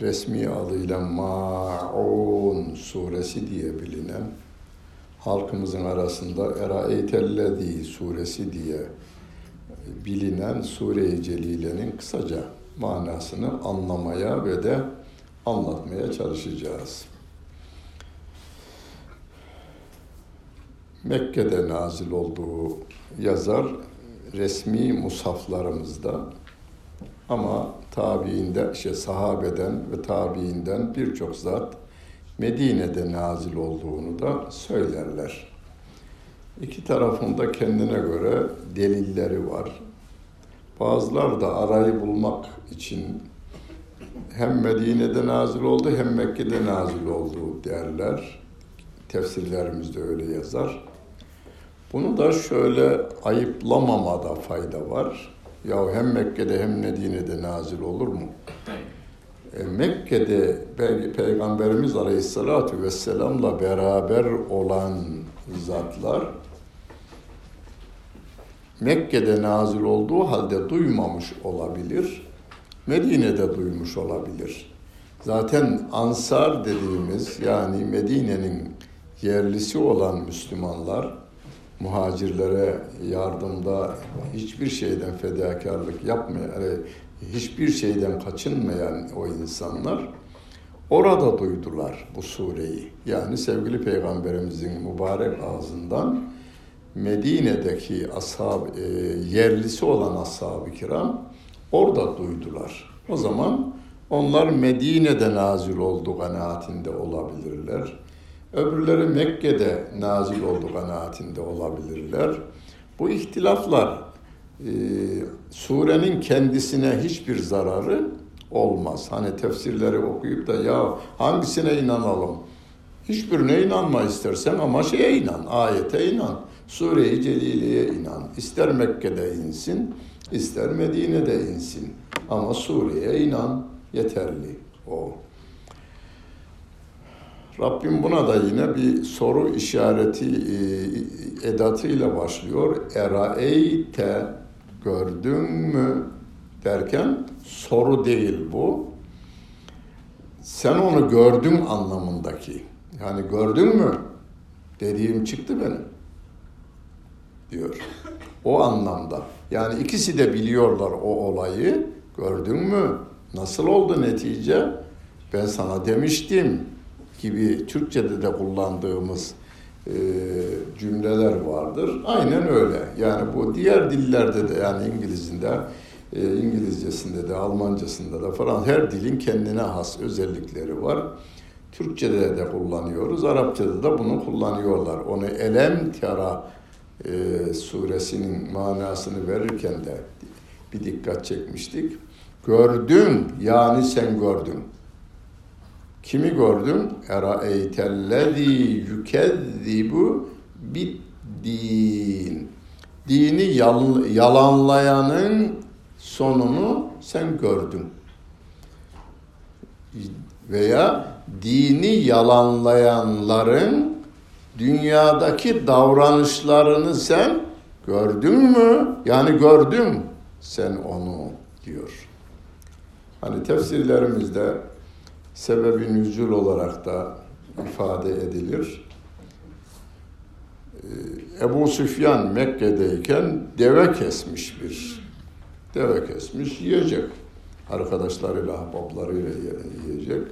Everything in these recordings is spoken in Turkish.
resmi adıyla Ma'un suresi diye bilinen halkımızın arasında Eraeytellezi suresi diye bilinen Sure-i Celile'nin kısaca manasını anlamaya ve de anlatmaya çalışacağız. Mekke'de nazil olduğu yazar resmi musaflarımızda ama tabiinden, işte sahabeden ve tabiinden birçok zat Medine'de nazil olduğunu da söylerler. İki tarafında kendine göre delilleri var. Bazılar da arayı bulmak için hem Medine'de nazil oldu hem Mekke'de nazil oldu derler. Tefsirlerimizde öyle yazar. Bunu da şöyle ayıplamamada fayda var. Ya hem Mekke'de hem Medine'de nazil olur mu? E, Mekke'de Pey- Peygamberimiz Aleyhisselatü Vesselam'la beraber olan zatlar Mekke'de nazil olduğu halde duymamış olabilir. Medine'de duymuş olabilir. Zaten Ansar dediğimiz yani Medine'nin yerlisi olan Müslümanlar muhacirlere yardımda hiçbir şeyden fedakarlık yapmayan, hiçbir şeyden kaçınmayan o insanlar orada duydular bu sureyi. Yani sevgili peygamberimizin mübarek ağzından Medine'deki ashab, e, yerlisi olan ashab-ı kiram orada duydular. O zaman onlar Medine'de nazil olduğu kanaatinde olabilirler. Öbürleri Mekke'de nazil olduğu kanaatinde olabilirler. Bu ihtilaflar e, surenin kendisine hiçbir zararı olmaz. Hani tefsirleri okuyup da ya hangisine inanalım? Hiçbirine inanma istersen ama şeye inan, ayete inan. Sure-i Celile'ye inan. İster Mekke'de insin, ister Medine'de insin. Ama sureye inan yeterli o. Rabbim buna da yine bir soru işareti e, edatıyla başlıyor. Eraeyte gördün mü derken soru değil bu. Sen onu gördün anlamındaki. Yani gördün mü dediğim çıktı benim diyor. O anlamda. Yani ikisi de biliyorlar o olayı. Gördün mü? Nasıl oldu netice? Ben sana demiştim gibi Türkçe'de de kullandığımız e, cümleler vardır. Aynen öyle. Yani bu diğer dillerde de yani İngilizinde, e, İngilizcesinde de, Almancasında da falan her dilin kendine has özellikleri var. Türkçe'de de kullanıyoruz, Arapça'da da bunu kullanıyorlar. Onu Elem Tera e, suresinin manasını verirken de bir dikkat çekmiştik. Gördün yani sen gördün. Kimi gördün? Eraeytellezî yükezzibu biddin. Dini yal- yalanlayanın sonunu sen gördün. Veya dini yalanlayanların dünyadaki davranışlarını sen gördün mü? Yani gördün sen onu diyor. Hani tefsirlerimizde sebebi nüzul olarak da ifade edilir. Ee, Ebu Süfyan Mekke'deyken deve kesmiş bir. Deve kesmiş yiyecek. Arkadaşlarıyla, ahbaplarıyla yiyecek.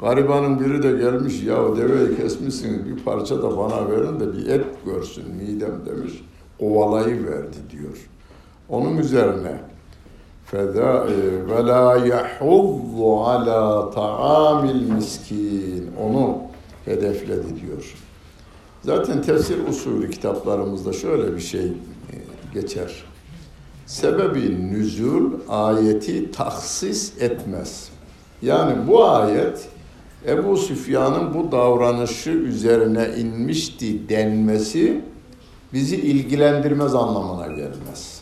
Garibanın biri de gelmiş ya deveyi kesmişsiniz bir parça da bana verin de bir et görsün midem demiş. Kovalayı verdi diyor. Onun üzerine ve la yahuddu ala ta'amil miskin onu hedefledi diyor. Zaten tefsir usulü kitaplarımızda şöyle bir şey geçer. Sebebi nüzul ayeti tahsis etmez. Yani bu ayet Ebu Süfyan'ın bu davranışı üzerine inmişti denmesi bizi ilgilendirmez anlamına gelmez.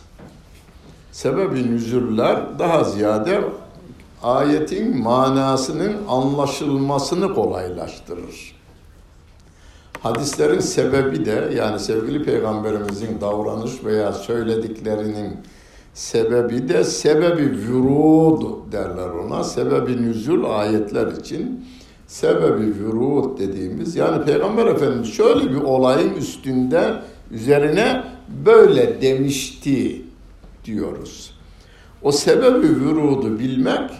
Sebebi nüzüller daha ziyade ayetin manasının anlaşılmasını kolaylaştırır. Hadislerin sebebi de yani sevgili peygamberimizin davranış veya söylediklerinin sebebi de sebebi vürud derler ona. Sebebi nüzul ayetler için sebebi vürud dediğimiz yani peygamber efendimiz şöyle bir olayın üstünde üzerine böyle demişti diyoruz. O sebebi vürudu bilmek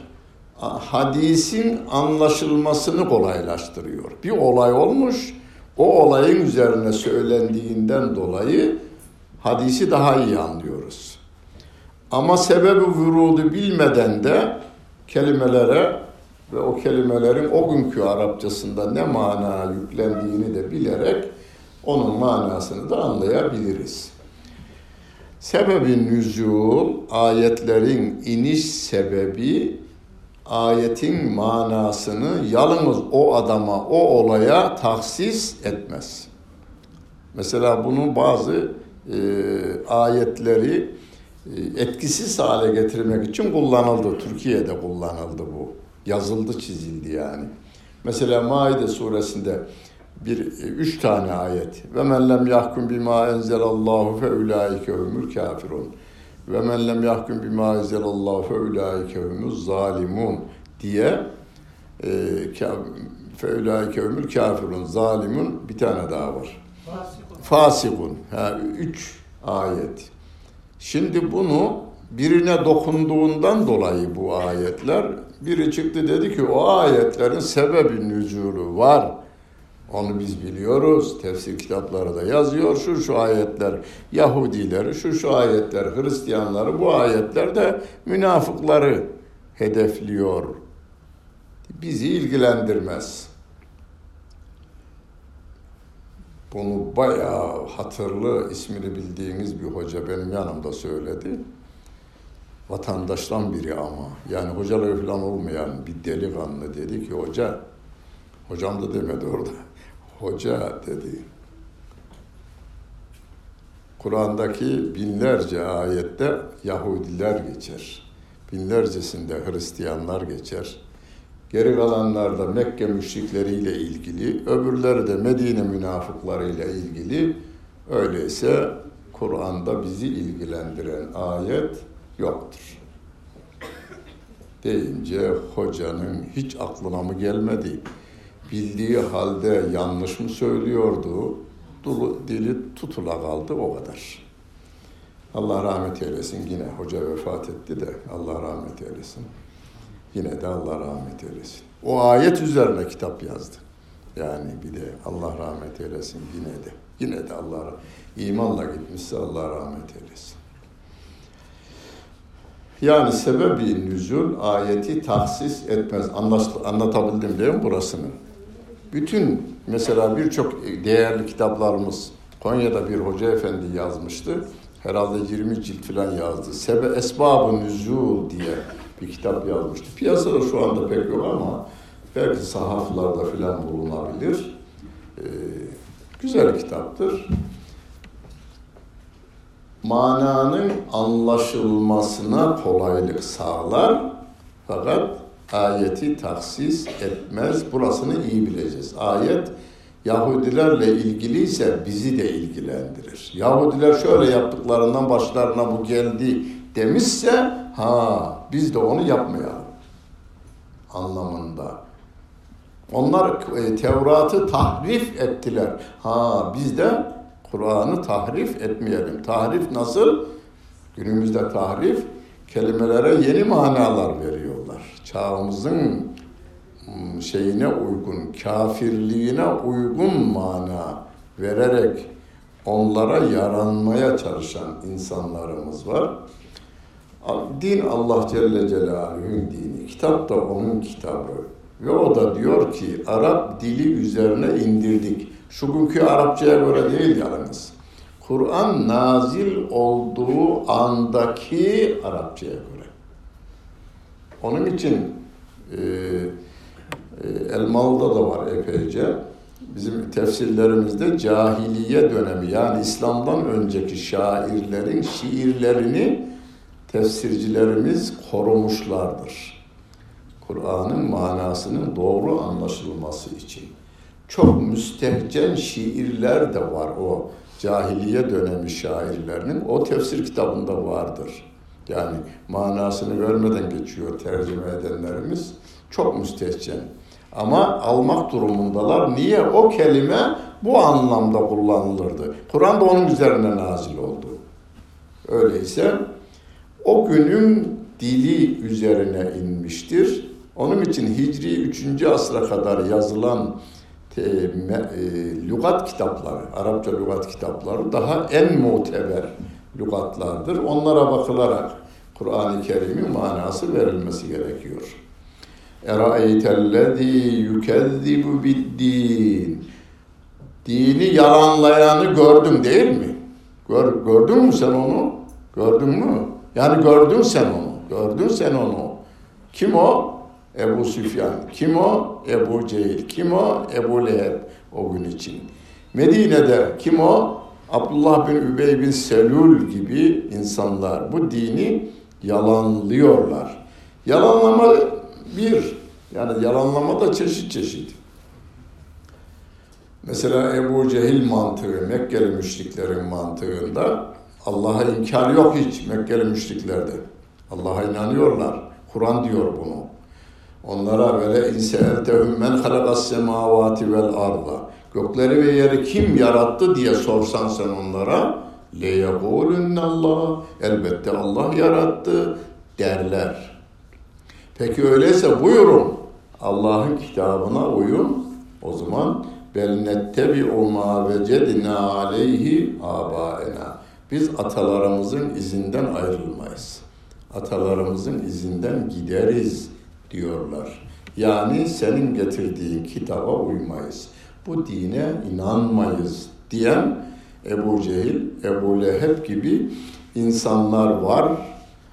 hadisin anlaşılmasını kolaylaştırıyor. Bir olay olmuş, o olayın üzerine söylendiğinden dolayı hadisi daha iyi anlıyoruz. Ama sebebi vurudu bilmeden de kelimelere ve o kelimelerin o günkü Arapçasında ne mana yüklendiğini de bilerek onun manasını da anlayabiliriz. Sebebi nüzul, ayetlerin iniş sebebi ayetin manasını yalnız o adama, o olaya tahsis etmez. Mesela bunu bazı e, ayetleri e, etkisiz hale getirmek için kullanıldı. Türkiye'de kullanıldı bu. Yazıldı, çizildi yani. Mesela Maide suresinde bir üç tane ayet. Ve men lem yahkum bima enzelallahu fe ulaike humul kafirun. Ve men lem yahkum bima enzelallahu fe ulaike humuz zalimun diye e, fe ulaike humul kafirun zalimun bir tane daha var. Fasikun. Fasikun. Ha, üç ayet. Şimdi bunu birine dokunduğundan dolayı bu ayetler biri çıktı dedi ki o ayetlerin sebebi nüzulü var. Onu biz biliyoruz. Tefsir kitapları da yazıyor. Şu şu ayetler Yahudileri, şu şu ayetler Hristiyanları, bu ayetler de münafıkları hedefliyor. Bizi ilgilendirmez. Bunu bayağı hatırlı ismini bildiğiniz bir hoca benim yanımda söyledi. Vatandaştan biri ama. Yani hocalığı falan olmayan bir delikanlı dedi ki hoca, hocam da demedi orada. Hoca dedi. Kur'an'daki binlerce ayette Yahudiler geçer. Binlercesinde Hristiyanlar geçer. Geri kalanlar da Mekke müşrikleriyle ilgili, öbürleri de Medine münafıklarıyla ilgili. Öyleyse Kur'an'da bizi ilgilendiren ayet yoktur. Deyince hocanın hiç aklına mı gelmedi? Bildiği halde yanlış mı söylüyordu? Dili tutula kaldı o kadar. Allah rahmet eylesin. Yine hoca vefat etti de Allah rahmet eylesin. Yine de Allah rahmet eylesin. O ayet üzerine kitap yazdı. Yani bir de Allah rahmet eylesin yine de. Yine de Allah imanla gitmişse Allah rahmet eylesin. Yani sebebi nüzul ayeti tahsis etmez. Anlaştı, anlatabildim değil mi burasını? Bütün mesela birçok değerli kitaplarımız Konya'da bir hoca efendi yazmıştı. Herhalde 20 cilt falan yazdı. Sebe esbabı nüzul diye bir kitap yazmıştı. Piyasada şu anda pek yok ama belki sahaflarda falan bulunabilir. Ee, güzel kitaptır. Mananın anlaşılmasına kolaylık sağlar fakat ayeti taksis etmez. Burasını iyi bileceğiz. Ayet Yahudilerle ilgili ise bizi de ilgilendirir. Yahudiler şöyle yaptıklarından başlarına bu geldi demişse ha biz de onu yapmayalım anlamında. Onlar e, Tevrat'ı tahrif ettiler. Ha biz de Kur'an'ı tahrif etmeyelim. Tahrif nasıl? Günümüzde tahrif kelimelere yeni manalar veriyorlar. Çağımızın hmm, şeyine uygun, kafirliğine uygun mana vererek onlara yaranmaya çalışan insanlarımız var. Din Allah Celle Celaluhu'nun dini. Kitap da onun kitabı. Ve o da diyor ki Arap dili üzerine indirdik. Şu günkü Arapçaya göre değil yalnız. Kur'an nazil olduğu andaki Arapçaya göre. Onun için e, E, Elmalı'da da var epeyce. Bizim tefsirlerimizde cahiliye dönemi yani İslam'dan önceki şairlerin şiirlerini tefsircilerimiz korumuşlardır. Kur'an'ın manasının doğru anlaşılması için. Çok müstehcen şiirler de var o cahiliye dönemi şairlerinin. O tefsir kitabında vardır. Yani manasını vermeden geçiyor tercüme edenlerimiz. Çok müstehcen. Ama almak durumundalar. Niye? O kelime bu anlamda kullanılırdı. Kur'an da onun üzerine nazil oldu. Öyleyse o günün dili üzerine inmiştir. Onun için Hicri 3. asra kadar yazılan e, e, lügat kitapları, Arapça lügat kitapları daha en muteber lügatlardır. Onlara bakılarak Kur'an-ı Kerim'in manası verilmesi gerekiyor. Eraeytellezî yükezzibu biddin. Dini yalanlayanı gördün değil mi? Gör, gördün mü sen onu? Gördün mü? Yani gördün sen onu. Gördün sen onu. Kim o? Ebu Süfyan. Kim o? Ebu Cehil. Kim o? Ebu Leheb o gün için. Medine'de kim o? Abdullah bin Übey bin Selul gibi insanlar bu dini yalanlıyorlar. Yalanlama bir, yani yalanlama da çeşit çeşit. Mesela Ebu Cehil mantığı, Mekkeli müşriklerin mantığında Allah'a inkar yok hiç Mekkeli müşriklerde. Allah'a inanıyorlar. Kur'an diyor bunu. Onlara böyle inseeltehum men halakas semavati vel arda. Gökleri ve yeri kim yarattı diye sorsan sen onlara le Allah elbette Allah yarattı derler. Peki öyleyse buyurun Allah'ın kitabına uyun. O zaman bel nettebi'u ma vecedna aleyhi abaena. Biz atalarımızın izinden ayrılmayız. Atalarımızın izinden gideriz diyorlar. Yani senin getirdiğin kitaba uymayız. Bu dine inanmayız diyen Ebu Cehil, Ebu Leheb gibi insanlar var.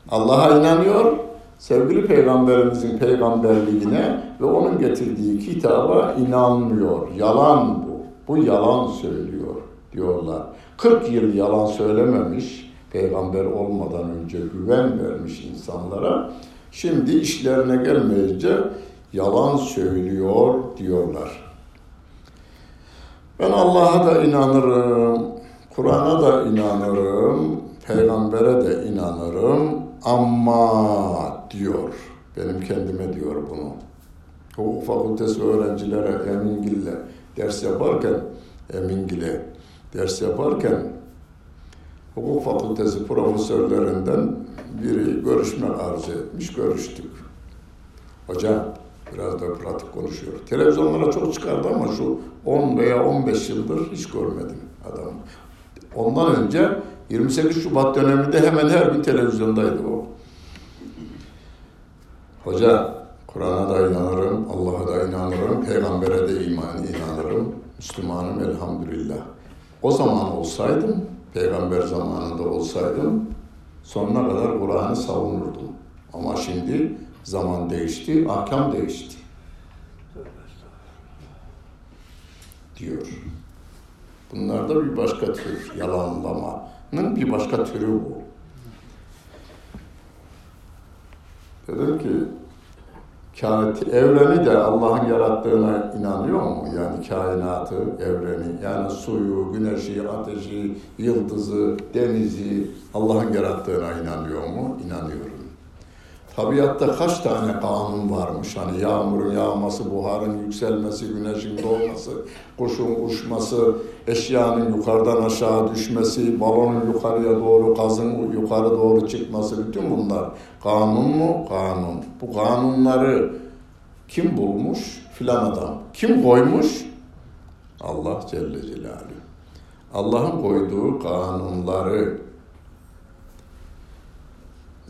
Allah'a inanıyor, sevgili peygamberimizin peygamberliğine ve onun getirdiği kitaba inanmıyor. Yalan bu. Bu yalan söylüyor diyorlar. 40 yıl yalan söylememiş, peygamber olmadan önce güven vermiş insanlara. Şimdi işlerine gelmeyince yalan söylüyor diyorlar. Ben Allah'a da inanırım, Kur'an'a da inanırım, peygambere de inanırım ama diyor. Benim kendime diyor bunu. Hukuk fakültesi öğrencilere Emingil'le ders yaparken Emingil'e ders yaparken hukuk fakültesi profesörlerinden biri görüşme arzu etmiş, görüştük. Hocam biraz da pratik konuşuyor. Televizyonlara çok çıkardı ama şu 10 veya 15 yıldır hiç görmedim adamı. Ondan önce 28 Şubat döneminde hemen her gün televizyondaydı o. Hoca, Kur'an'a da inanırım, Allah'a da inanırım, Peygamber'e de iman inanırım, Müslümanım elhamdülillah. O zaman olsaydım, peygamber zamanında olsaydım sonuna kadar Kur'an'ı savunurdum. Ama şimdi zaman değişti, ahkam değişti. Diyor. Bunlar da bir başka tür yalanlamanın bir başka türü bu. Dedim ki kainat, evreni de Allah'ın yarattığına inanıyor mu? Yani kainatı, evreni, yani suyu, güneşi, ateşi, yıldızı, denizi Allah'ın yarattığına inanıyor mu? İnanıyorum. Tabiatta kaç tane kanun varmış? Hani yağmurun yağması, buharın yükselmesi, güneşin doğması, kuşun uçması, eşyanın yukarıdan aşağı düşmesi, balonun yukarıya doğru, gazın yukarı doğru çıkması, bütün bunlar kanun mu? Kanun. Bu kanunları kim bulmuş? Filan adam. Kim koymuş? Allah Celle Celaluhu. Allah'ın koyduğu kanunları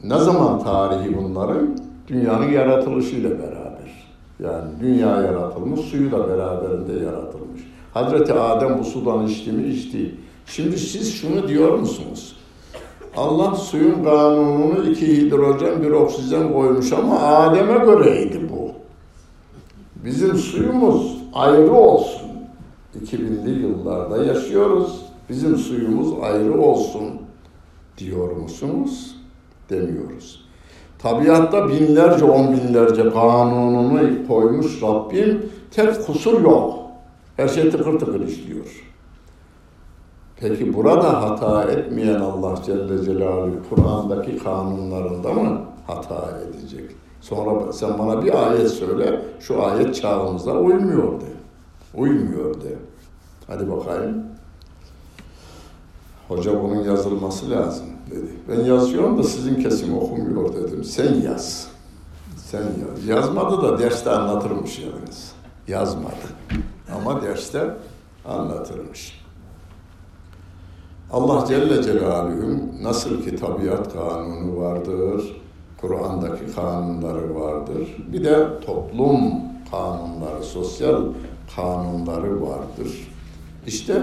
ne zaman tarihi bunların? Dünyanın yaratılışıyla beraber. Yani dünya yaratılmış, suyu da beraberinde yaratılmış. Hazreti Adem bu sudan içti mi? içti. Şimdi siz şunu diyor musunuz? Allah suyun kanununu iki hidrojen bir oksijen koymuş ama Adem'e göreydi bu. Bizim suyumuz ayrı olsun. 2000'li yıllarda yaşıyoruz. Bizim suyumuz ayrı olsun diyor musunuz? Demiyoruz. Tabiatta binlerce, on binlerce kanununu koymuş Rabbim. Tek kusur yok. Her şey tıkır tıkır işliyor. Peki burada hata etmeyen Allah Celle Celaluhu Kur'an'daki kanunlarında mı hata edecek? Sonra sen bana bir ayet söyle, şu ayet çağımıza uymuyor de. Uymuyor de. Hadi bakayım. Hoca bunun yazılması lazım dedi. Ben yazıyorum da sizin kesim okumuyor dedim. Sen yaz. Sen yaz. Yazmadı da derste anlatırmış yalnız. Yazmadı. Ama derste anlatırmış. Allah Celle Celaluhu nasıl ki tabiat kanunu vardır, Kur'an'daki kanunları vardır. Bir de toplum kanunları, sosyal kanunları vardır. İşte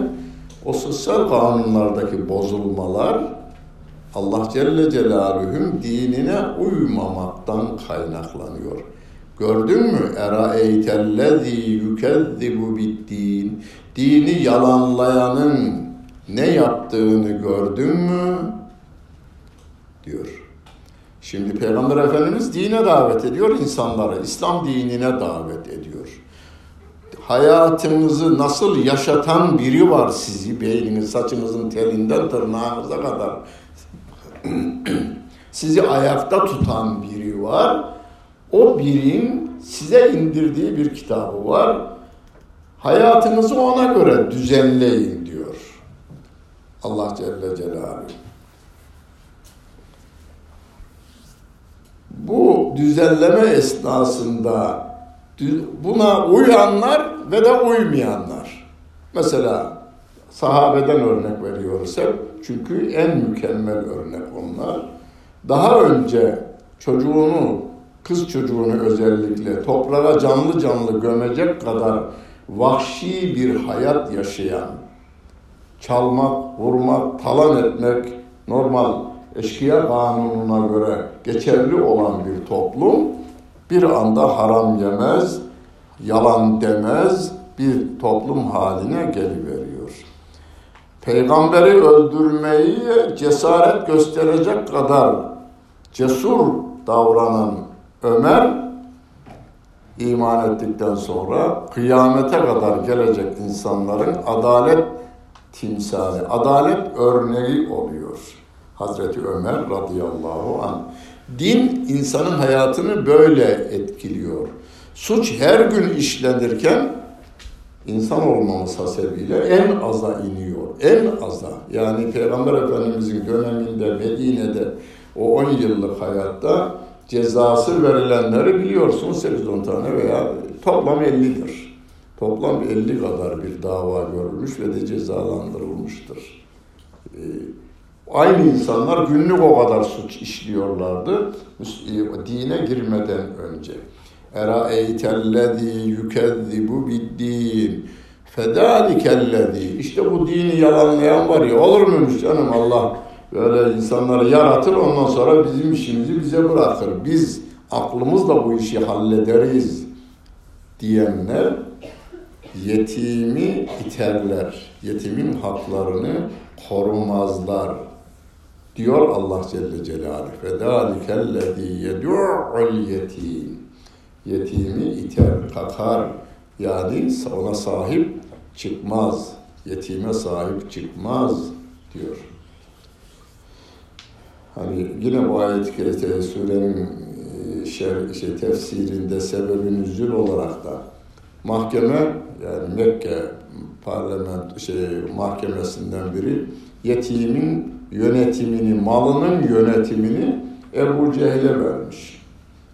o sosyal kanunlardaki bozulmalar Allah Celle Celaluhu'nun dinine uymamaktan kaynaklanıyor. Gördün mü? Eraeytellezî yükezzibu biddin. Dini yalanlayanın ne yaptığını gördün mü? diyor. Şimdi Peygamber Efendimiz dine davet ediyor insanları. İslam dinine davet ediyor. Hayatınızı nasıl yaşatan biri var sizi, beyniniz, saçınızın telinden tırnağınıza kadar sizi ayakta tutan biri var. O birin size indirdiği bir kitabı var. Hayatınızı ona göre düzenleyin diyor. Allah Celle Celaluhu. Bu düzenleme esnasında buna uyanlar ve de uymayanlar. Mesela sahabeden örnek veriyoruz hep. Çünkü en mükemmel örnek onlar. Daha önce çocuğunu, kız çocuğunu özellikle toprağa canlı canlı gömecek kadar vahşi bir hayat yaşayan, çalmak, vurmak, talan etmek normal eşkıya kanununa göre geçerli olan bir toplum bir anda haram yemez, yalan demez bir toplum haline geliveriyor. Peygamberi öldürmeyi cesaret gösterecek kadar cesur davranan Ömer iman ettikten sonra kıyamete kadar gelecek insanların adalet timsali, adalet örneği oluyor. Hazreti Ömer radıyallahu anh. Din insanın hayatını böyle etkiliyor. Suç her gün işlenirken insan olmamız hasebiyle en aza iniyor. En aza. Yani Peygamber Efendimizin döneminde Medine'de o 10 yıllık hayatta cezası verilenleri biliyorsunuz 8-10 tane veya toplam 50'dir. Toplam 50 kadar bir dava görülmüş ve de cezalandırılmıştır. Ee, aynı insanlar günlük o kadar suç işliyorlardı e, dine girmeden önce. Eraeytellezî yükezzibu biddin fedalikellezî İşte bu dini yalanlayan var ya olur muymuş canım Allah böyle insanları yaratır ondan sonra bizim işimizi bize bırakır. Biz aklımızla bu işi hallederiz diyenler yetimi iterler. Yetimin haklarını korumazlar. Diyor Allah Celle Celaluhu. Fedâlikellezî yedû'ul yetim. Yetimi iter, kakar. Yani ona sahip çıkmaz. Yetime sahip çıkmaz diyor. Hani yine bu ayet-i surenin şer, şey, tefsirinde sebebi nüzül olarak da mahkeme yani Mekke parlament şey mahkemesinden biri yetimin yönetimini, malının yönetimini Ebu Cehil'e vermiş.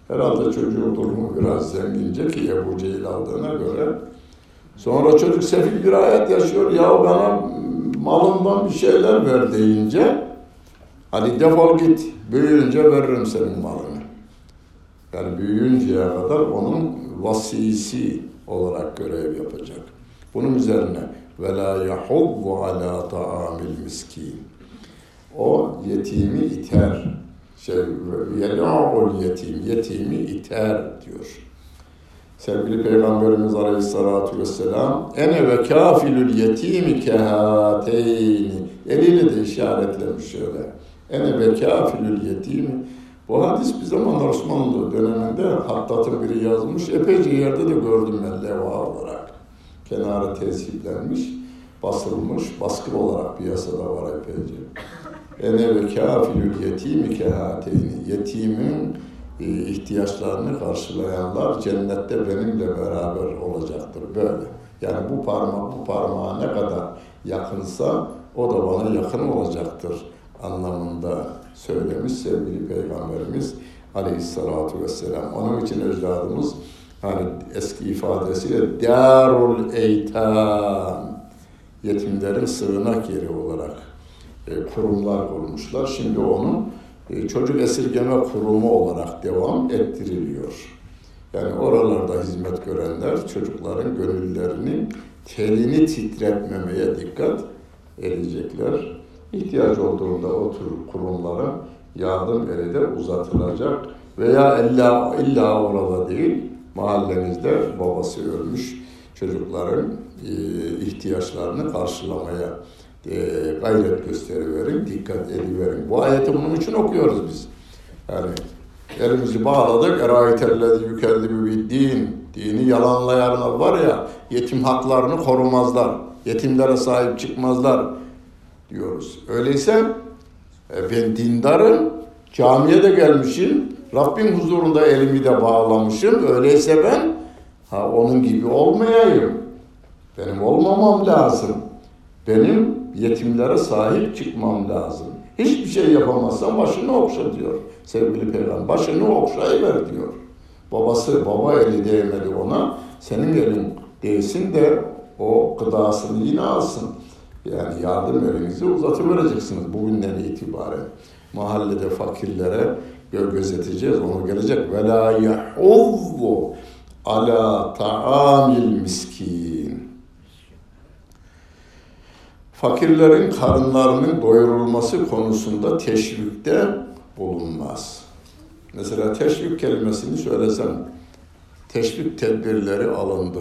Herhalde çocuğu durumu biraz zengince ki Ebu Cehil aldığına göre. Sonra çocuk sefil bir hayat yaşıyor. Ya bana malından bir şeyler ver deyince hadi defol git. Büyüyünce veririm senin malını. Yani büyüyünceye kadar onun vasisi olarak görev yapacak. Bunun üzerine ve la yahuddu ala ta'amil miskin. O yetimi iter. Şey, yelâ'ul yetim, yetimi iter diyor. Sevgili Peygamberimiz Aleyhisselatü Vesselam ene ve kafilül yetimi kehateyni eliyle de işaretlemiş şöyle. Ene ve kafilül yetimi bu hadis bir zaman Osmanlı döneminde Hattat'ın biri yazmış. Epeyce yerde de gördüm ben leva olarak. Kenarı tesiplenmiş, basılmış, baskı olarak piyasada var epeyce. Ene ve kafilül yetimi kehateyni. Yetimin e, ihtiyaçlarını karşılayanlar cennette benimle beraber olacaktır. Böyle. Yani bu parmak bu parmağa ne kadar yakınsa o da bana yakın olacaktır anlamında söylemiş sevgili Peygamberimiz Aleyhisselatü Vesselam. Onun için ecdadımız hani eski ifadesiyle darul eytam yetimlerin sığınak yeri olarak kurumlar kurmuşlar. Şimdi onun e, çocuk esirgeme kurumu olarak devam ettiriliyor. Yani oralarda hizmet görenler çocukların gönüllerini telini titretmemeye dikkat edecekler. İhtiyaç olduğunda o tür kurumlara yardım eli de uzatılacak veya illa, illa orada değil mahallenizde babası ölmüş çocukların e, ihtiyaçlarını karşılamaya e, gayret gösteriverin, dikkat ediverin. Bu ayeti bunun için okuyoruz biz. Yani elimizi bağladık. Erayetellezi yükellibi bir din. Dini yalanlayanlar var ya, yetim haklarını korumazlar. Yetimlere sahip çıkmazlar diyoruz. Öyleyse e, ben dindarım, camiye de gelmişim, Rabbim huzurunda elimi de bağlamışım. Öyleyse ben ha onun gibi olmayayım. Benim olmamam lazım. Benim yetimlere sahip çıkmam lazım. Hiçbir şey yapamazsan başını okşa diyor sevgili peygamber. Başını okşayıver diyor. Babası, baba eli değmedi ona. Senin elin değsin de o gıdasını yine alsın. Yani yardım elinizi uzatıvereceksiniz bugünden itibaren. Mahallede fakirlere gözeteceğiz. Onu gelecek. Ve la yahuzzu ala ta'amil miskin. Fakirlerin karınlarının doyurulması konusunda teşvikte bulunmaz. Mesela teşvik kelimesini söylesem, teşvik tedbirleri alındı.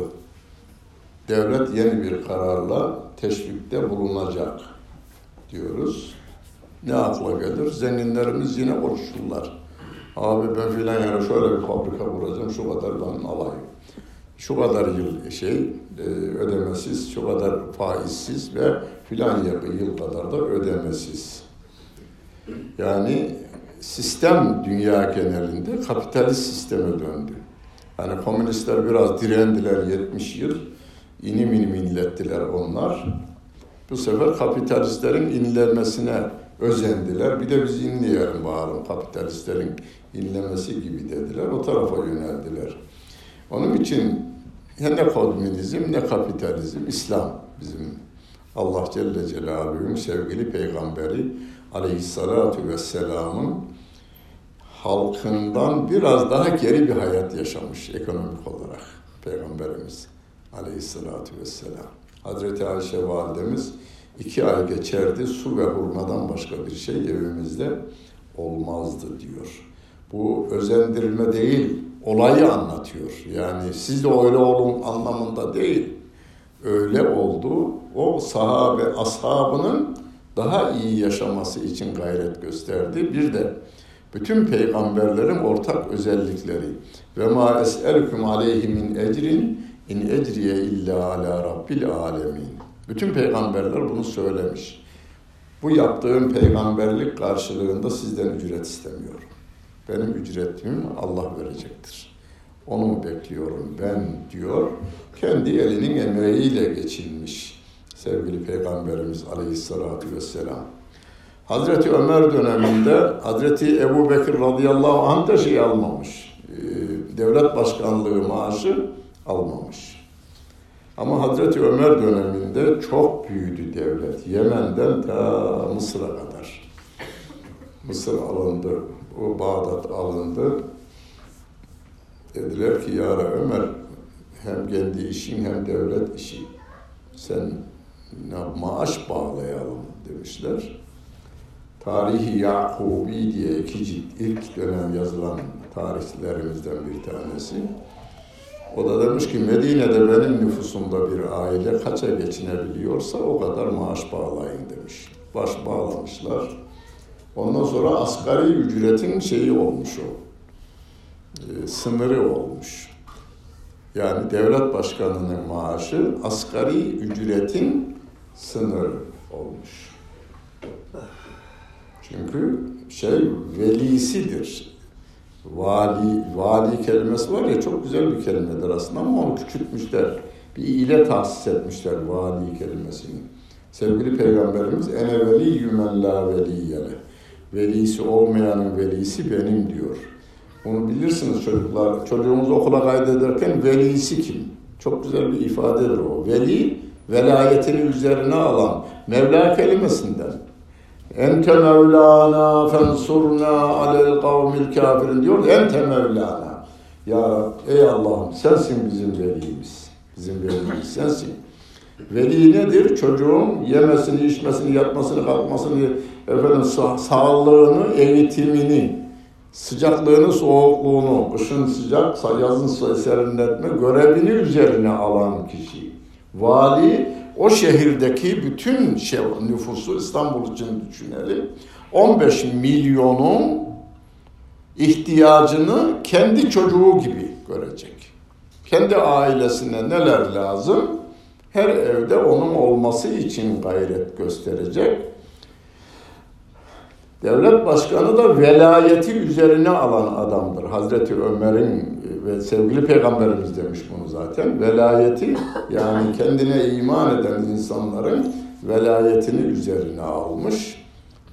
Devlet yeni bir kararla teşvikte bulunacak diyoruz. Ne akla gelir? Zenginlerimiz yine konuşurlar. Abi ben filan yere şöyle bir fabrika kuracağım, şu kadar ben alayım. Şu kadar yıl şey e, ödemesiz, şu kadar faizsiz ve filan yıl kadar da ödemesiz. Yani sistem dünya genelinde kapitalist sisteme döndü. Yani komünistler biraz direndiler 70 yıl, inim inim inlettiler onlar. Bu sefer kapitalistlerin inlenmesine özendiler. Bir de biz inleyelim bağırın kapitalistlerin inlemesi gibi dediler. O tarafa yöneldiler. Onun için ne komünizm ne kapitalizm, İslam bizim Allah Celle Celaluhu'nun sevgili peygamberi aleyhissalatu vesselamın halkından biraz daha geri bir hayat yaşamış ekonomik olarak peygamberimiz aleyhissalatu vesselam. Hazreti Ayşe validemiz iki ay geçerdi su ve hurmadan başka bir şey evimizde olmazdı diyor. Bu özendirme değil, olayı anlatıyor. Yani siz de öyle olun anlamında değil. Öyle oldu. O sahabe ashabının daha iyi yaşaması için gayret gösterdi. Bir de bütün peygamberlerin ortak özellikleri. Ve ma es'elukum aleyhi min ecrin in ecriye illa ala rabbil alemin. Bütün peygamberler bunu söylemiş. Bu yaptığım peygamberlik karşılığında sizden ücret istemiyorum. Benim ücretimi Allah verecektir. Onu bekliyorum ben diyor. Kendi elinin emeğiyle geçinmiş sevgili Peygamberimiz Aleyhisselatü Vesselam. Hazreti Ömer döneminde Hazreti Ebu Bekir radıyallahu anh da şey almamış. Ee, devlet başkanlığı maaşı almamış. Ama Hazreti Ömer döneminde çok büyüdü devlet. Yemen'den ta Mısır'a kadar. Mısır alındı, o Bağdat alındı. Dediler ki ya Ömer hem kendi işin hem devlet işi. Sen maaş bağlayalım demişler. Tarihi Yakubi diye iki cilt ilk dönem yazılan tarihlerimizden bir tanesi. O da demiş ki Medine'de benim nüfusumda bir aile kaça geçinebiliyorsa o kadar maaş bağlayın demiş. Baş bağlamışlar. Ondan sonra asgari ücretin şeyi olmuş o. E, sınırı olmuş. Yani devlet başkanının maaşı asgari ücretin sınırı olmuş. Çünkü şey velisidir. Vali, vali kelimesi var ya çok güzel bir kelimedir aslında ama onu küçültmüşler. Bir ile tahsis etmişler vali kelimesini. Sevgili Peygamberimiz ene veli yümella veliyele. Velisi olmayanın velisi benim diyor. Bunu bilirsiniz çocuklar. Çocuğumuzu okula kaydederken velisi kim? Çok güzel bir ifadedir o. Veli, velayetini üzerine alan Mevla kelimesinden. Ente Mevlana fensurna alel kavmil kafirin diyor. Ente Mevlana. Ya ey Allah'ım sensin bizim velimiz. Bizim velimiz sensin. Veli nedir? Çocuğun yemesini, içmesini, yatmasını, kalkmasını, efendim sağ, sağlığını, eğitimini, sıcaklığını, soğukluğunu, kışın sıcak, yazın serinletme görevini üzerine alan kişi. Vali o şehirdeki bütün şey, nüfusu İstanbul için düşünelim. 15 milyonun ihtiyacını kendi çocuğu gibi görecek. Kendi ailesine neler lazım? Her evde onun olması için gayret gösterecek. Devlet başkanı da velayeti üzerine alan adamdır. Hazreti Ömer'in ve sevgili peygamberimiz demiş bunu zaten. Velayeti yani kendine iman eden insanların velayetini üzerine almış.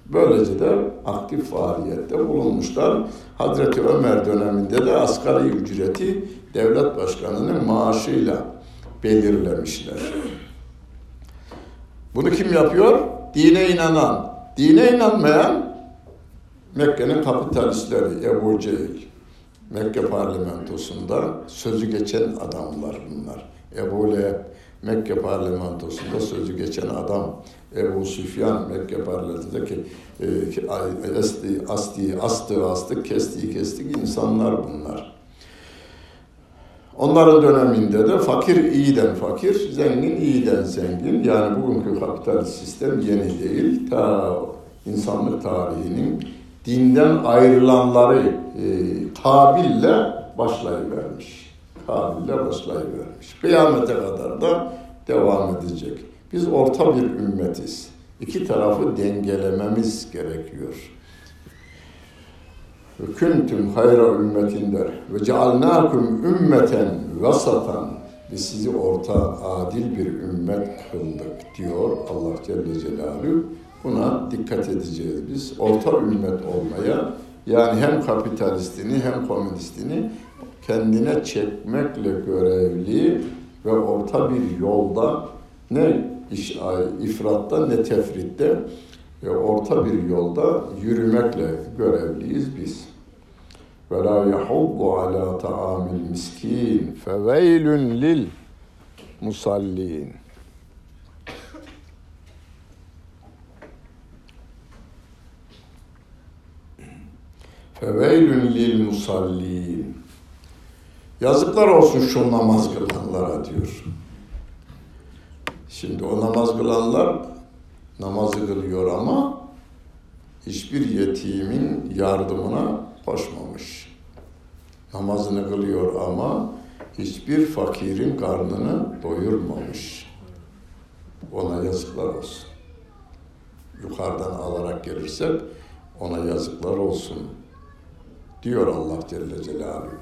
Böylece de aktif faaliyette bulunmuşlar. Hazreti Ömer döneminde de asgari ücreti devlet başkanının maaşıyla belirlemişler. Bunu kim yapıyor? Dine inanan. Dine inanmayan Mekke'nin kapitalistleri Ebu Cehil. Mekke parlamentosunda sözü geçen adamlar bunlar. Ebu Leheb Mekke parlamentosunda sözü geçen adam. Ebu Süfyan Mekke parlamentosundaki e, asti, asti, astı astık, kestiği kestik insanlar bunlar. Onların döneminde de fakir iyiden fakir, zengin iyiden zengin. Yani bugünkü kapitalist sistem yeni değil. Ta insanlık tarihinin dinden ayrılanları e, Kabil'le başlayıvermiş. Kabil'le başlayıvermiş. Kıyamete kadar da devam edecek. Biz orta bir ümmetiz. İki tarafı dengelememiz gerekiyor. Ve küntüm hayra ümmetin der. Ve cealnâküm ümmeten vasatan. Biz sizi orta adil bir ümmet kıldık diyor Allah Celle Celaluhu. Buna dikkat edeceğiz biz. Orta ümmet olmaya yani hem kapitalistini hem komünistini kendine çekmekle görevli ve orta bir yolda ne iş, ifratta ne tefritte ve orta bir yolda yürümekle görevliyiz biz. Ve la yahuddu ala ta'amil miskin feveylün lil musallin. Feveylün lil musallin. Yazıklar olsun şu namaz kılanlara diyor. Şimdi o namaz kılanlar namazı kılıyor ama hiçbir yetimin yardımına koşmamış. Namazını kılıyor ama hiçbir fakirin karnını doyurmamış. Ona yazıklar olsun. Yukarıdan alarak gelirsek ona yazıklar olsun diyor Allah Celle Celaluhu.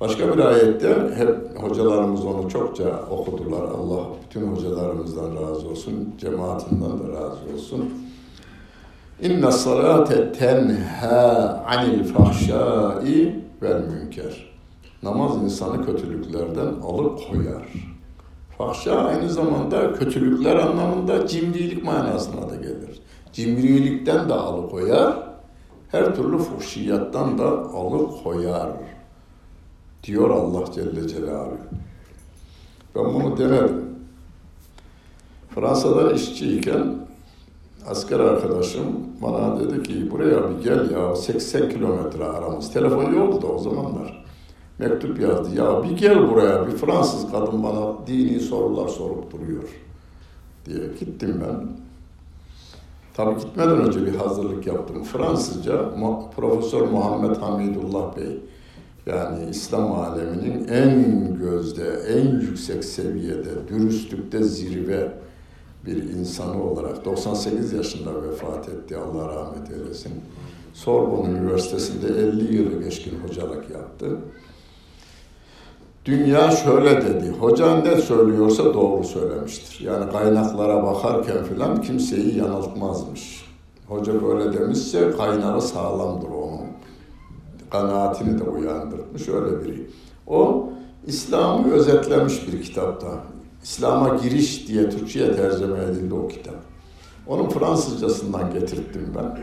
Başka bir ayette hep hocalarımız onu çokça okudular. Allah bütün hocalarımızdan razı olsun, cemaatinden de razı olsun. İnne salate tenha anil fahşai vel münker. Namaz insanı kötülüklerden alıkoyar. Fahşa aynı zamanda kötülükler anlamında cimrilik manasına da gelir. Cimrilikten de alıkoyar her türlü fuhşiyattan da alıkoyar diyor Allah Celle Celaluhu. Ben bunu denedim. Fransa'da işçiyken asker arkadaşım bana dedi ki buraya bir gel ya 80 kilometre aramız. Telefon yoktu da o zamanlar. mektup yazdı. Ya bir gel buraya bir Fransız kadın bana dini sorular sorup duruyor diye gittim ben. Tabii gitmeden önce bir hazırlık yaptım. Fransızca Profesör Muhammed Hamidullah Bey yani İslam aleminin en gözde, en yüksek seviyede, dürüstlükte zirve bir insanı olarak 98 yaşında vefat etti. Allah rahmet eylesin. Sorbonne Üniversitesi'nde 50 yılı geçkin hocalık yaptı. Dünya şöyle dedi, hoca ne söylüyorsa doğru söylemiştir. Yani kaynaklara bakarken filan kimseyi yanıltmazmış. Hoca böyle demişse kaynağı sağlamdır onun. Kanaatini de uyandırmış öyle biri. O İslam'ı özetlemiş bir kitapta. İslam'a giriş diye Türkçe'ye tercüme edildi o kitap. Onun Fransızcasından getirttim ben.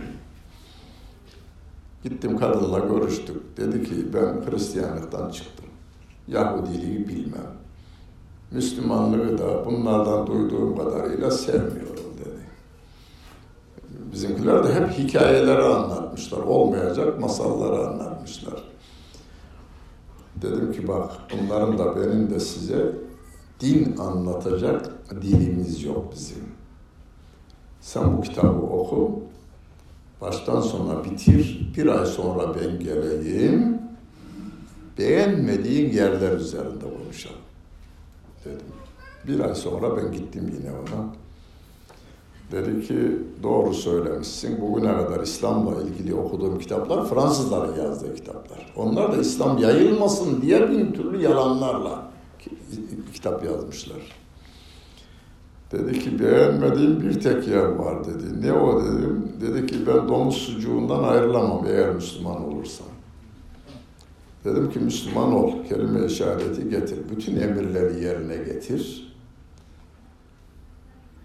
Gittim kadınla görüştük. Dedi ki ben Hristiyanlıktan çıktım. Yahudiliği bilmem. Müslümanlığı da bunlardan duyduğum kadarıyla sevmiyorum dedi. Bizimkiler de hep hikayeleri anlatmışlar. Olmayacak masalları anlatmışlar. Dedim ki bak bunların da benim de size din anlatacak dilimiz yok bizim. Sen bu kitabı oku, baştan sona bitir, bir ay sonra ben geleyim, beğenmediğin yerler üzerinde konuşalım dedim. Bir ay sonra ben gittim yine ona. Dedi ki doğru söylemişsin. Bugüne kadar İslam'la ilgili okuduğum kitaplar Fransızların yazdığı kitaplar. Onlar da İslam yayılmasın diye bin türlü yalanlarla kitap yazmışlar. Dedi ki beğenmediğim bir tek yer var dedi. Ne o dedim. Dedi ki ben domuz sucuğundan ayrılamam eğer Müslüman olursam. Dedim ki Müslüman ol, kelime işareti getir. Bütün emirleri yerine getir.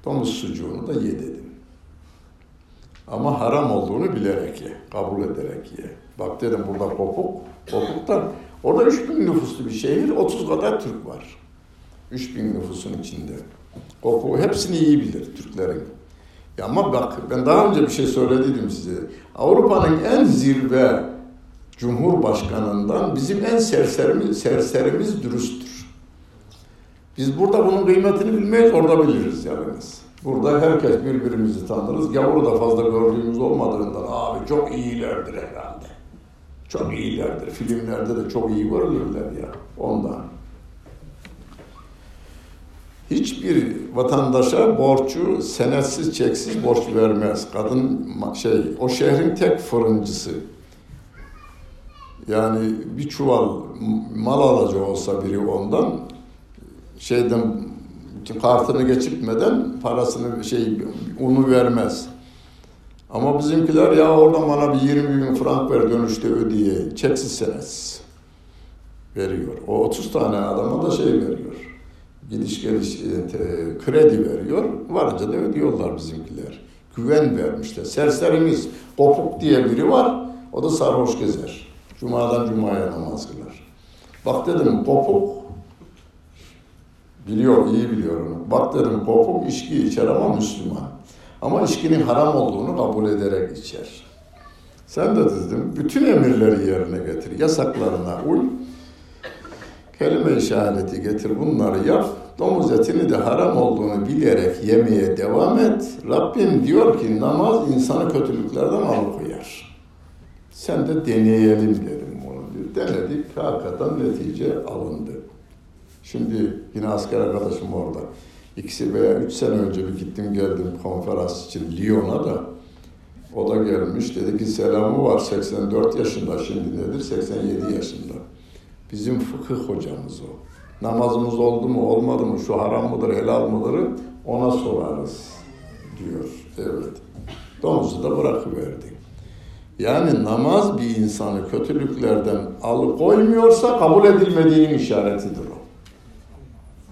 Domuz sucuğunu da ye dedim. Ama haram olduğunu bilerek ye, kabul ederek ye. Bak dedim burada kopuk, kopuktan. Orada 3000 nüfuslu bir şehir, 30 kadar Türk var. 3000 nüfusun içinde. Kopuğu hepsini iyi bilir Türklerin. Ya ama bak ben daha önce bir şey söylediydim size. Avrupa'nın en zirve Cumhurbaşkanından bizim en serserimiz, serserimiz dürüsttür. Biz burada bunun kıymetini bilmeyiz, orada biliriz yalnız. Burada herkes birbirimizi tanırız. Gavuru da fazla gördüğümüz olmadığından abi çok iyilerdir herhalde. Çok iyilerdir. Filmlerde de çok iyi görülürler ya ondan. Hiçbir vatandaşa borcu senetsiz çeksiz borç vermez. Kadın şey o şehrin tek fırıncısı. Yani bir çuval mal alacak olsa biri ondan şeyden kartını geçirtmeden parasını şey unu vermez. Ama bizimkiler ya oradan bana bir 20 bin frank ver dönüşte ödeye. Çeksiz senetsiz veriyor. O 30 tane adama da şey veriyor. Gidiş geliş e, kredi veriyor. Varınca da ödüyorlar bizimkiler. Güven vermişler. Serserimiz Kopuk diye biri var. O da sarhoş gezer. Cuma'dan Cuma'ya namaz kılar. Bak dedim Kopuk biliyor, iyi biliyor onu. Bak dedim Kopuk içki içer ama Müslüman. Ama içkinin haram olduğunu kabul ederek içer. Sen de dedim bütün emirleri yerine getir. Yasaklarına uy. Kelime işareti getir bunları yap. Domuz etini de haram olduğunu bilerek yemeye devam et. Rabbim diyor ki namaz insanı kötülüklerden alıkoyar. Sen de deneyelim dedim onu. Denedik, hakikaten netice alındı. Şimdi yine asker arkadaşım orada. İkisi veya üç sene önce bir gittim geldim konferans için Lyon'a da. O da gelmiş dedi ki selamı var 84 yaşında şimdi nedir 87 yaşında. Bizim fıkıh hocamız o. Namazımız oldu mu olmadı mı şu haram mıdır helal mıdır ona sorarız diyor. Evet. Domuzu da bırakıverdi. Yani namaz bir insanı kötülüklerden alıkoymuyorsa kabul edilmediğinin işaretidir o.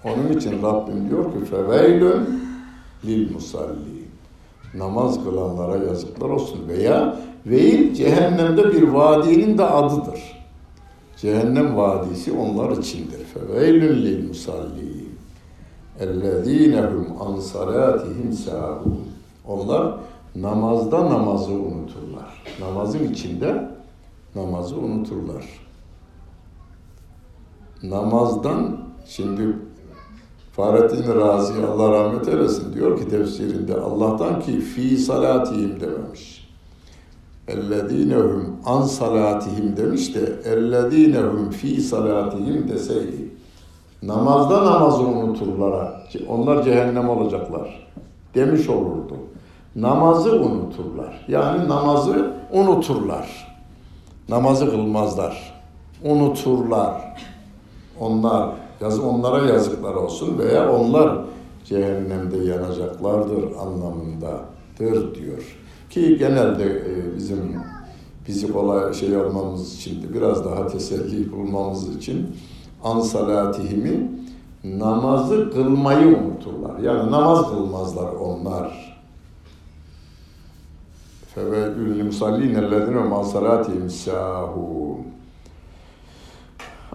Onun için Rabbim diyor ki feveylün lil musalli. Namaz kılanlara yazıklar olsun. Veya veil cehennemde bir vadinin de adıdır. Cehennem vadisi onlar içindir. Feveylün lil musalli. Ellezinehum an salatihim sahun. Onlar namazda namazı unuturlar. Namazın içinde namazı unuturlar. namazdan şimdi Fahrettin Razi Allah rahmet eylesin diyor ki tefsirinde Allah'tan ki fi salatihim dememiş. Ellezinehum an salatihim demiş de ellezinehum fi salatihim deseydi. Namazda namazı unuturlar. Onlar cehennem olacaklar. Demiş olurdu. Namazı unuturlar. Yani namazı unuturlar. Namazı kılmazlar. Unuturlar. Onlar yazı onlara yazıklar olsun veya onlar cehennemde yanacaklardır anlamındadır diyor. Ki genelde e, bizim bizi kolay şey olmamız için de biraz daha teselli bulmamız için ansalatihimi namazı kılmayı unuturlar. Yani namaz kılmazlar onlar. Fevelül musallinellezine ma salatihim sahun.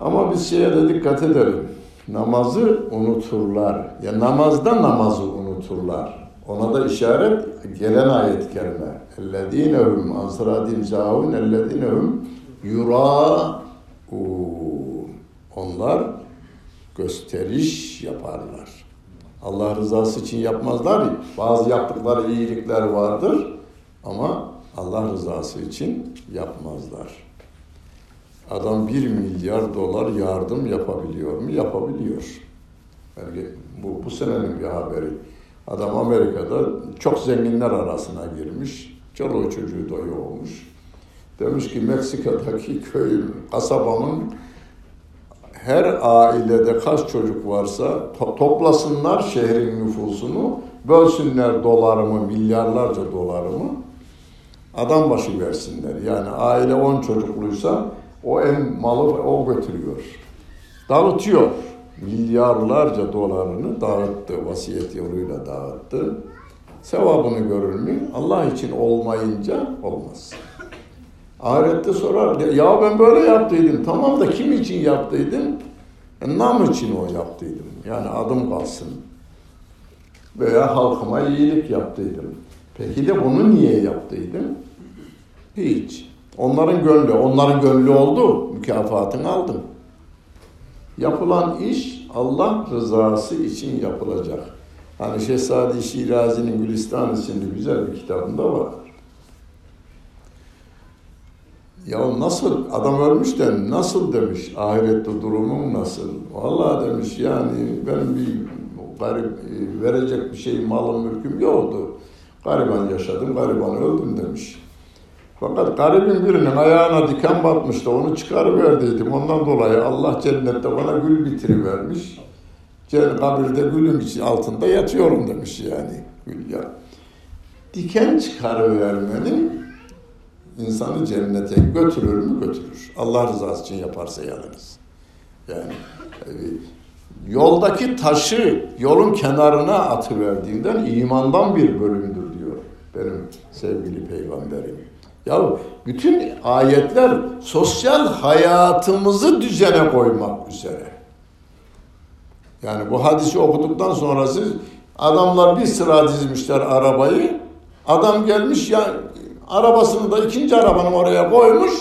Ama biz şeye de dikkat edelim. Namazı unuturlar. Ya yani namazda namazı unuturlar. Ona da işaret gelen ayet kerime. Ellezinehum an salatihim sahun ellezinehum yuraun. Onlar gösteriş yaparlar. Allah rızası için yapmazlar. Bazı yaptıkları iyilikler vardır ama Allah rızası için yapmazlar. Adam bir milyar dolar yardım yapabiliyor mu? Yapabiliyor. Yani bu, bu senenin bir haberi. Adam Amerika'da çok zenginler arasına girmiş. Çoluğu çocuğu doyu olmuş. Demiş ki Meksika'daki köyüm, kasabamın her ailede kaç çocuk varsa to- toplasınlar şehrin nüfusunu, bölsünler dolarımı, milyarlarca dolarımı, adam başı versinler. Yani aile 10 çocukluysa o en malı o götürüyor. Dağıtıyor. Milyarlarca dolarını dağıttı, vasiyet yoluyla dağıttı. Sevabını görür mü? Allah için olmayınca olmaz. Ahirette sorar, ya ben böyle yaptıydım. Tamam da kim için yaptıydın? E, nam için o yaptıydım. Yani adım kalsın. Veya halkıma iyilik yaptıydım. Peki de bunu niye yaptıydın? Hiç. Onların gönlü, onların gönlü oldu. Mükafatını aldın. Yapılan iş Allah rızası için yapılacak. Hani Şehzade Şirazi'nin Gülistan isimli güzel bir kitabında var. Ya nasıl adam ölmüş de nasıl demiş ahirette durumum nasıl? Vallahi demiş yani benim bir garip verecek bir şey malım mülküm yoktu. Gariban yaşadım, gariban öldüm demiş. Fakat garibin birinin ayağına diken batmıştı, onu çıkarıverdiydim. Ondan dolayı Allah cennette bana gül bitirivermiş. Kabirde gülün altında yatıyorum demiş yani. Gül ya. Diken çıkarıvermenin insanı cennete götürür mü götürür. Allah rızası için yaparsa yalnız. Yani e, yoldaki taşı yolun kenarına atıverdiğinden imandan bir bölümdür diyor benim sevgili peygamberim. Ya bütün ayetler sosyal hayatımızı düzene koymak üzere. Yani bu hadisi okuduktan sonra siz adamlar bir sıra dizmişler arabayı. Adam gelmiş ya arabasını da ikinci arabanın oraya koymuş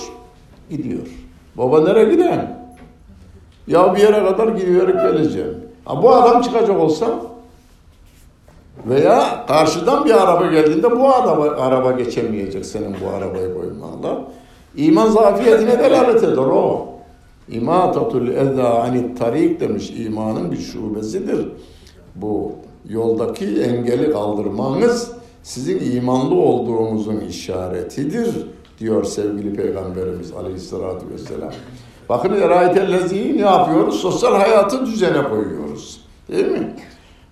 gidiyor. Baba nereye giden? Ya bir yere kadar gidiverip geleceğim. Ha, bu adam çıkacak olsa veya karşıdan bir araba geldiğinde bu araba, araba geçemeyecek senin bu arabayı koymanla. İman zafiyetine delalet eder o. İmatatul eza anit tarik demiş imanın bir şubesidir. Bu yoldaki engeli kaldırmanız sizin imanlı olduğunuzun işaretidir diyor sevgili Peygamberimiz Aleyhisselatü Vesselam. Bakın erayetellezi ne yapıyoruz? Sosyal hayatı düzene koyuyoruz. Değil mi?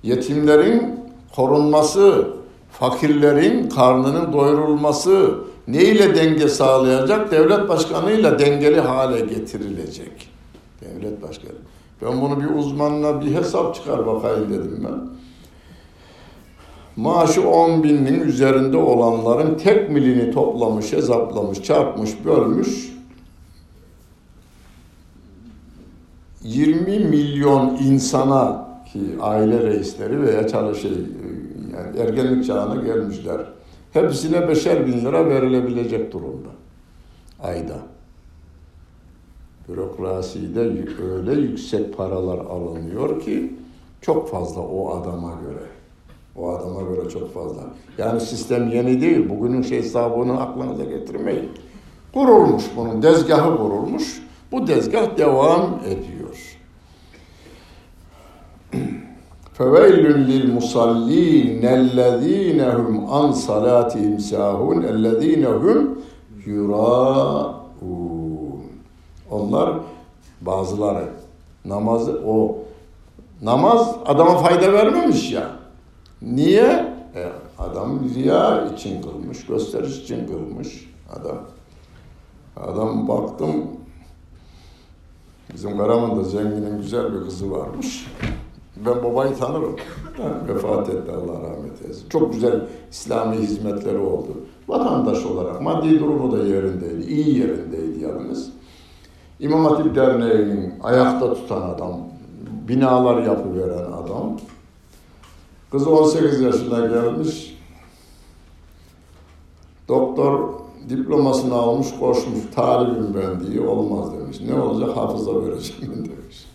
Yetimlerin korunması, fakirlerin karnının doyurulması neyle denge sağlayacak? Devlet başkanıyla dengeli hale getirilecek. Devlet başkanı. Ben bunu bir uzmanla bir hesap çıkar bakayım dedim ben. Maaşı 10 binin üzerinde olanların tek milini toplamış, hesaplamış, çarpmış, bölmüş. 20 milyon insana ki aile reisleri veya çalışır yani ergenlik çağına gelmişler. Hepsine beşer bin lira verilebilecek durumda. Ayda. bürokraside öyle yüksek paralar alınıyor ki çok fazla o adama göre. O adama göre çok fazla. Yani sistem yeni değil. Bugünün şey hesabını aklınıza getirmeyin. Kurulmuş bunun dezgahı kurulmuş. Bu dezgah devam ediyor. فَوَيْلٌ لِلْمُصَلِّينَ الَّذ۪ينَ هُمْ عَنْ صَلَاتِهِمْ سَاهُونَ الَّذ۪ينَ هُمْ يُرَاءُونَ Onlar bazıları namazı o namaz adama fayda vermemiş ya. Niye? E, adam riya için kılmış, gösteriş için kılmış adam. Adam baktım bizim Karaman'da zenginin güzel bir kızı varmış. Ben babayı tanırım. Vefat etti Allah rahmet eylesin. Çok güzel İslami hizmetleri oldu. Vatandaş olarak maddi durumu da yerindeydi. iyi yerindeydi yalnız. İmam Hatip Derneği'nin ayakta tutan adam, binalar yapıveren adam. Kız 18 yaşına gelmiş. Doktor diplomasını almış, koşmuş. Talibim ben diye olmaz demiş. Ne olacak? Hafıza vereceğim demiş.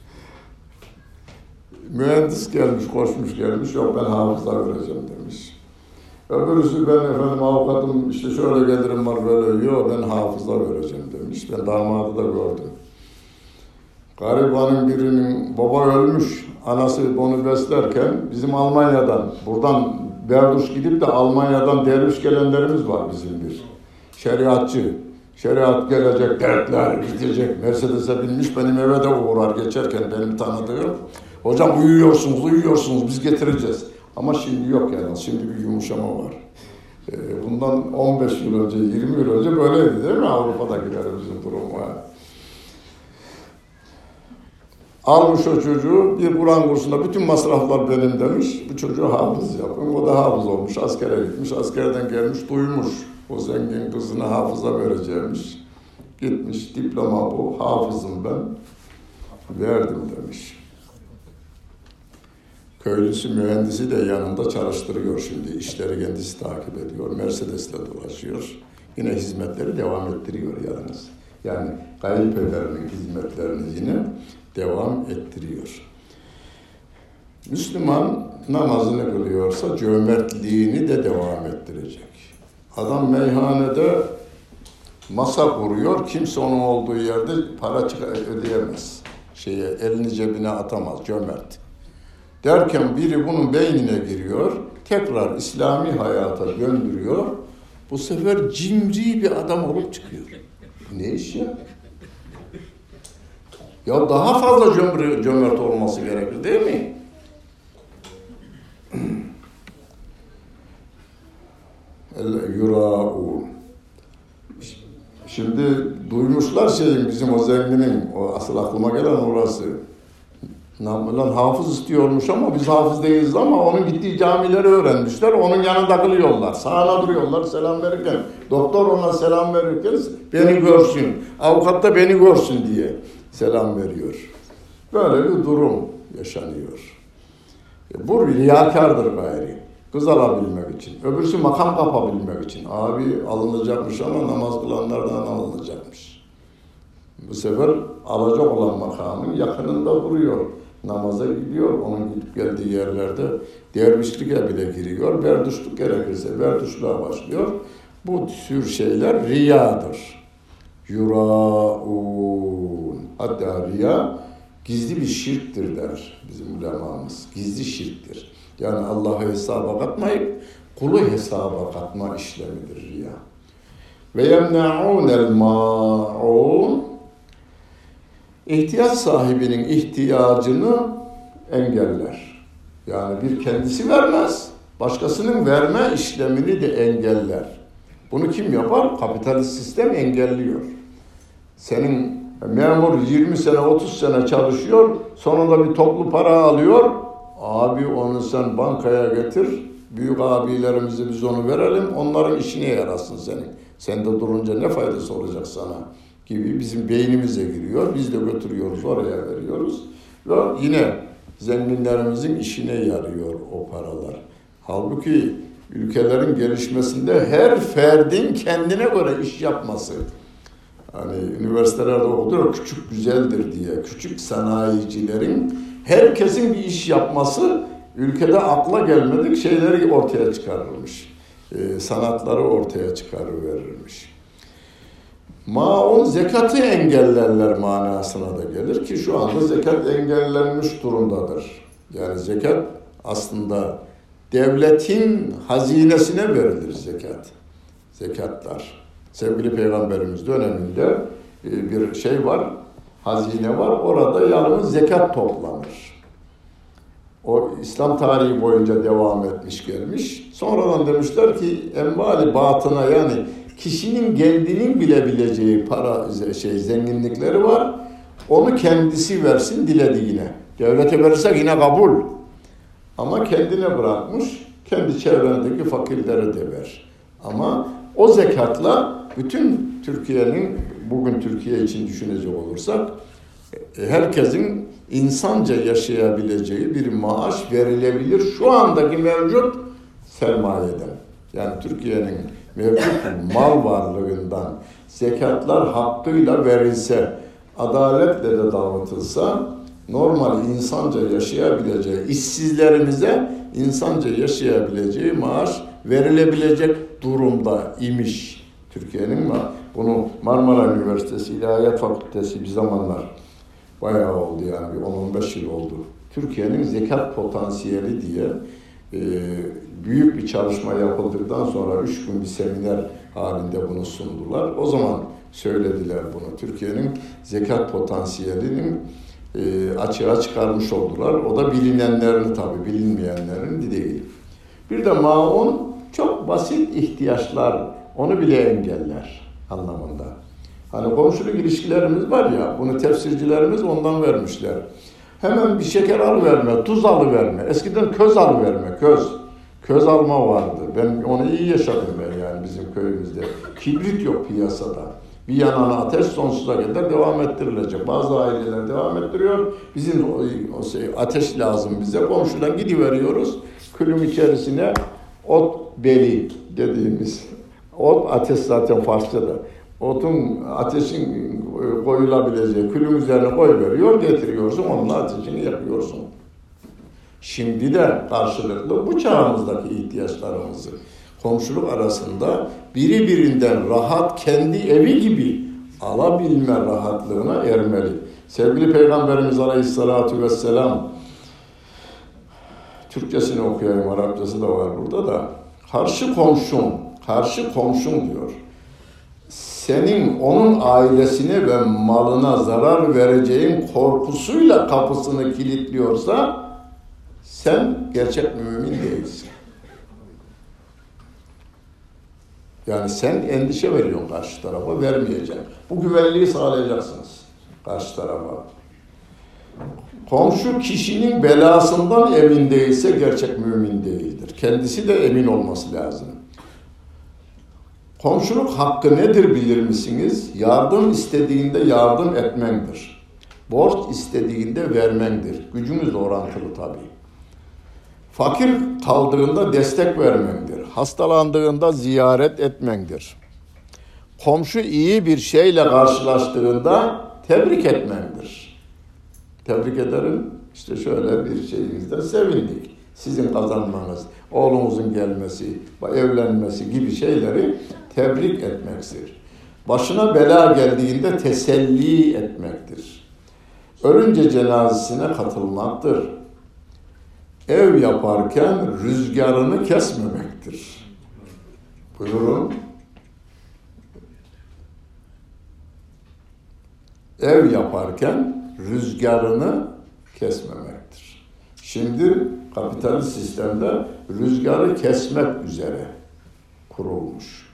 Mühendis gelmiş, koşmuş gelmiş. Yok ben hafıza vereceğim demiş. Öbürüsü ben efendim avukatım işte şöyle gelirim var böyle yok ben hafıza vereceğim demiş. Ben damadı da gördüm. Garibanın birinin baba ölmüş, anası onu beslerken bizim Almanya'dan, buradan Berduş gidip de Almanya'dan derviş gelenlerimiz var bizim bir. Şeriatçı. Şeriat gelecek, dertler gidecek. Mercedes'e binmiş benim eve de uğrar geçerken benim tanıdığım. Hocam uyuyorsunuz, uyuyorsunuz biz getireceğiz. Ama şimdi yok yani, şimdi bir yumuşama var. Ee, bundan 15 yıl önce, 20 yıl önce böyleydi değil mi Avrupa'dakilerimizin durumu? Almış o çocuğu bir Kur'an kursunda bütün masraflar benim demiş. Bu çocuğu hafız yapın. O da hafız olmuş. Askere gitmiş. Askerden gelmiş duymuş. O zengin kızına hafıza vereceğimiş. Gitmiş diploma bu. Hafızım ben. Verdim demiş. Köylüsü mühendisi de yanında çalıştırıyor şimdi. İşleri kendisi takip ediyor. Mercedes'le dolaşıyor. Yine hizmetleri devam ettiriyor yalnız. Yani kayınpederinin hizmetlerini yine devam ettiriyor. Müslüman namazını kılıyorsa cömertliğini de devam ettirecek. Adam meyhanede masa kuruyor, kimse onun olduğu yerde para ödeyemez. Şeye, elini cebine atamaz, cömert. Derken biri bunun beynine giriyor, tekrar İslami hayata döndürüyor. Bu sefer cimri bir adam olup çıkıyor. Ne iş ya? Ya daha fazla cömert, cömert olması gerekir değil mi? Yuraun. Şimdi duymuşlar şeyin bizim o zenginin, o asıl aklıma gelen orası. Lan hafız istiyormuş ama biz hafız değiliz ama onun gittiği camileri öğrenmişler. Onun yanında kılıyorlar. Sağına duruyorlar selam verirken. Doktor ona selam verirken beni görsün. Avukat da beni görsün diye selam veriyor. Böyle bir durum yaşanıyor. E, bu riyakardır gayri. Kız alabilmek için. Öbürsü makam kapabilmek için. Abi alınacakmış ama namaz kılanlardan alınacakmış. Bu sefer alacak olan makamın yakınında duruyor. Namaza gidiyor. Onun gidip geldiği yerlerde dervişliğe bile giriyor. Berduşluk gerekirse berduşluğa başlıyor. Bu tür şeyler riyadır. Yuraun. Hatta riya gizli bir şirktir der bizim ulemamız. Gizli şirktir. Yani Allah'ı hesaba katmayıp kulu hesaba katma işlemidir riya. Ve yemna'unel ma'un ihtiyaç sahibinin ihtiyacını engeller. Yani bir kendisi vermez, başkasının verme işlemini de engeller. Bunu kim yapar? Kapitalist sistem engelliyor. Senin memur 20 sene 30 sene çalışıyor, sonunda bir toplu para alıyor. Abi onu sen bankaya getir, büyük abilerimize biz onu verelim, onların işine yarasın senin. Sen de durunca ne faydası olacak sana gibi bizim beynimize giriyor. Biz de götürüyoruz, oraya veriyoruz. Ve yine zenginlerimizin işine yarıyor o paralar. Halbuki ülkelerin gelişmesinde her ferdin kendine göre iş yapması, Hani üniversitelerde okuduğu küçük güzeldir diye. Küçük sanayicilerin herkesin bir iş yapması ülkede akla gelmedik şeyleri ortaya çıkarılmış. Ee, sanatları ortaya çıkarıverilmiş. Maun zekatı engellerler manasına da gelir ki şu anda zekat engellenmiş durumdadır. Yani zekat aslında devletin hazinesine verilir zekat. Zekatlar. Sevgili Peygamberimiz döneminde e, bir şey var, hazine var. Orada yalnız zekat toplanır. O İslam tarihi boyunca devam etmiş gelmiş. Sonradan demişler ki envali batına yani kişinin kendinin bilebileceği para şey zenginlikleri var. Onu kendisi versin dilediğine. Devlete verirsek yine kabul. Ama kendine bırakmış, kendi çevrendeki fakirlere de ver. Ama o zekatla bütün Türkiye'nin, bugün Türkiye için düşünecek olursak, e, herkesin insanca yaşayabileceği bir maaş verilebilir şu andaki mevcut sermayeden. Yani Türkiye'nin mevcut mal varlığından zekatlar hakkıyla verilse, adaletle de dağıtılsa, normal insanca yaşayabileceği, işsizlerimize insanca yaşayabileceği maaş verilebilecek durumda imiş Türkiye'nin var. Bunu Marmara Üniversitesi İlahiyat Fakültesi bir zamanlar bayağı oldu yani bir 10-15 yıl oldu. Türkiye'nin zekat potansiyeli diye e, büyük bir çalışma yapıldıktan sonra üç gün bir seminer halinde bunu sundular. O zaman söylediler bunu. Türkiye'nin zekat potansiyelinin e, açığa çıkarmış oldular. O da bilinenlerini tabii, bilinmeyenlerin değil. Bir de maun çok basit ihtiyaçlar, onu bile engeller anlamında. Hani komşuluk ilişkilerimiz var ya, bunu tefsircilerimiz ondan vermişler. Hemen bir şeker alıverme, tuz alıverme. Eskiden köz alıverme, köz. Köz alma vardı. Ben onu iyi yaşadım ben yani bizim köyümüzde. Kibrit yok piyasada. Bir yanana ateş sonsuza kadar devam ettirilecek. Bazı aileler devam ettiriyor. Bizim o, şey, ateş lazım bize. Komşudan gidiveriyoruz. Külüm içerisine ot beli dediğimiz. Ot ateş zaten Farsçada. Otun ateşin koyulabileceği külün üzerine koy veriyor, getiriyorsun, onun ateşini yakıyorsun. Şimdi de karşılıklı bu çağımızdaki ihtiyaçlarımızı komşuluk arasında biri birinden rahat kendi evi gibi alabilme rahatlığına ermeli. Sevgili Peygamberimiz Aleyhisselatü Vesselam Türkçesini okuyayım, Arapçası da var burada da. Karşı komşun, karşı komşun diyor. Senin onun ailesine ve malına zarar vereceğin korkusuyla kapısını kilitliyorsa sen gerçek mümin değilsin. Yani sen endişe veriyorsun karşı tarafa, vermeyeceksin. Bu güvenliği sağlayacaksınız karşı tarafa. Komşu kişinin belasından emin değilse gerçek mümin değildir. Kendisi de emin olması lazım. Komşuluk hakkı nedir bilir misiniz? Yardım istediğinde yardım etmendir. Borç istediğinde vermendir. Gücümüzle orantılı tabii. Fakir kaldığında destek vermendir. Hastalandığında ziyaret etmendir. Komşu iyi bir şeyle karşılaştığında tebrik etmendir. Tebrik ederim. İşte şöyle bir şeyinizde sevindik. Sizin kazanmanız, oğlunuzun gelmesi, evlenmesi gibi şeyleri tebrik etmektir. Başına bela geldiğinde teselli etmektir. Ölünce cenazesine katılmaktır ev yaparken rüzgarını kesmemektir. Buyurun. Ev yaparken rüzgarını kesmemektir. Şimdi kapitalist sistemde rüzgarı kesmek üzere kurulmuş.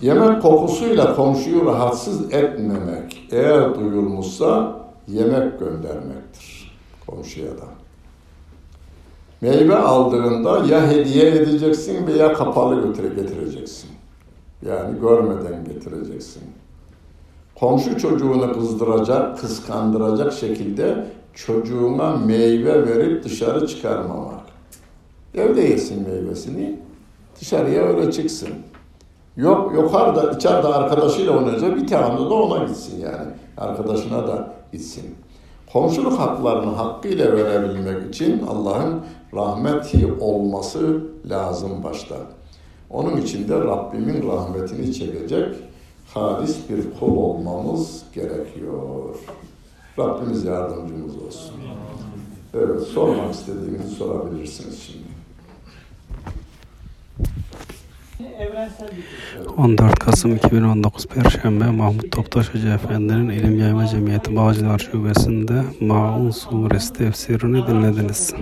Yemek kokusuyla komşuyu rahatsız etmemek eğer duyulmuşsa yemek göndermektir komşuya da. Meyve aldığında ya hediye edeceksin veya kapalı götüre getireceksin. Yani görmeden getireceksin. Komşu çocuğunu kızdıracak, kıskandıracak şekilde çocuğuna meyve verip dışarı çıkarmamak. Evde yesin meyvesini, dışarıya öyle çıksın. Yok yukarıda içeride arkadaşıyla oynayacak bir tane de ona gitsin yani. Arkadaşına da gitsin. Komşuluk haklarını hakkıyla verebilmek için Allah'ın rahmeti olması lazım başta. Onun için de Rabbimin rahmetini çekecek halis bir kul olmamız gerekiyor. Rabbimiz yardımcımız olsun. Evet, sormak istediğinizi sorabilirsiniz şimdi. 14 Kasım 2019 Perşembe Mahmut Toptaş Hoca Efendi'nin İlim Yayma Cemiyeti Bağcılar Şubesi'nde Maun Suresi tefsirini dinlediniz.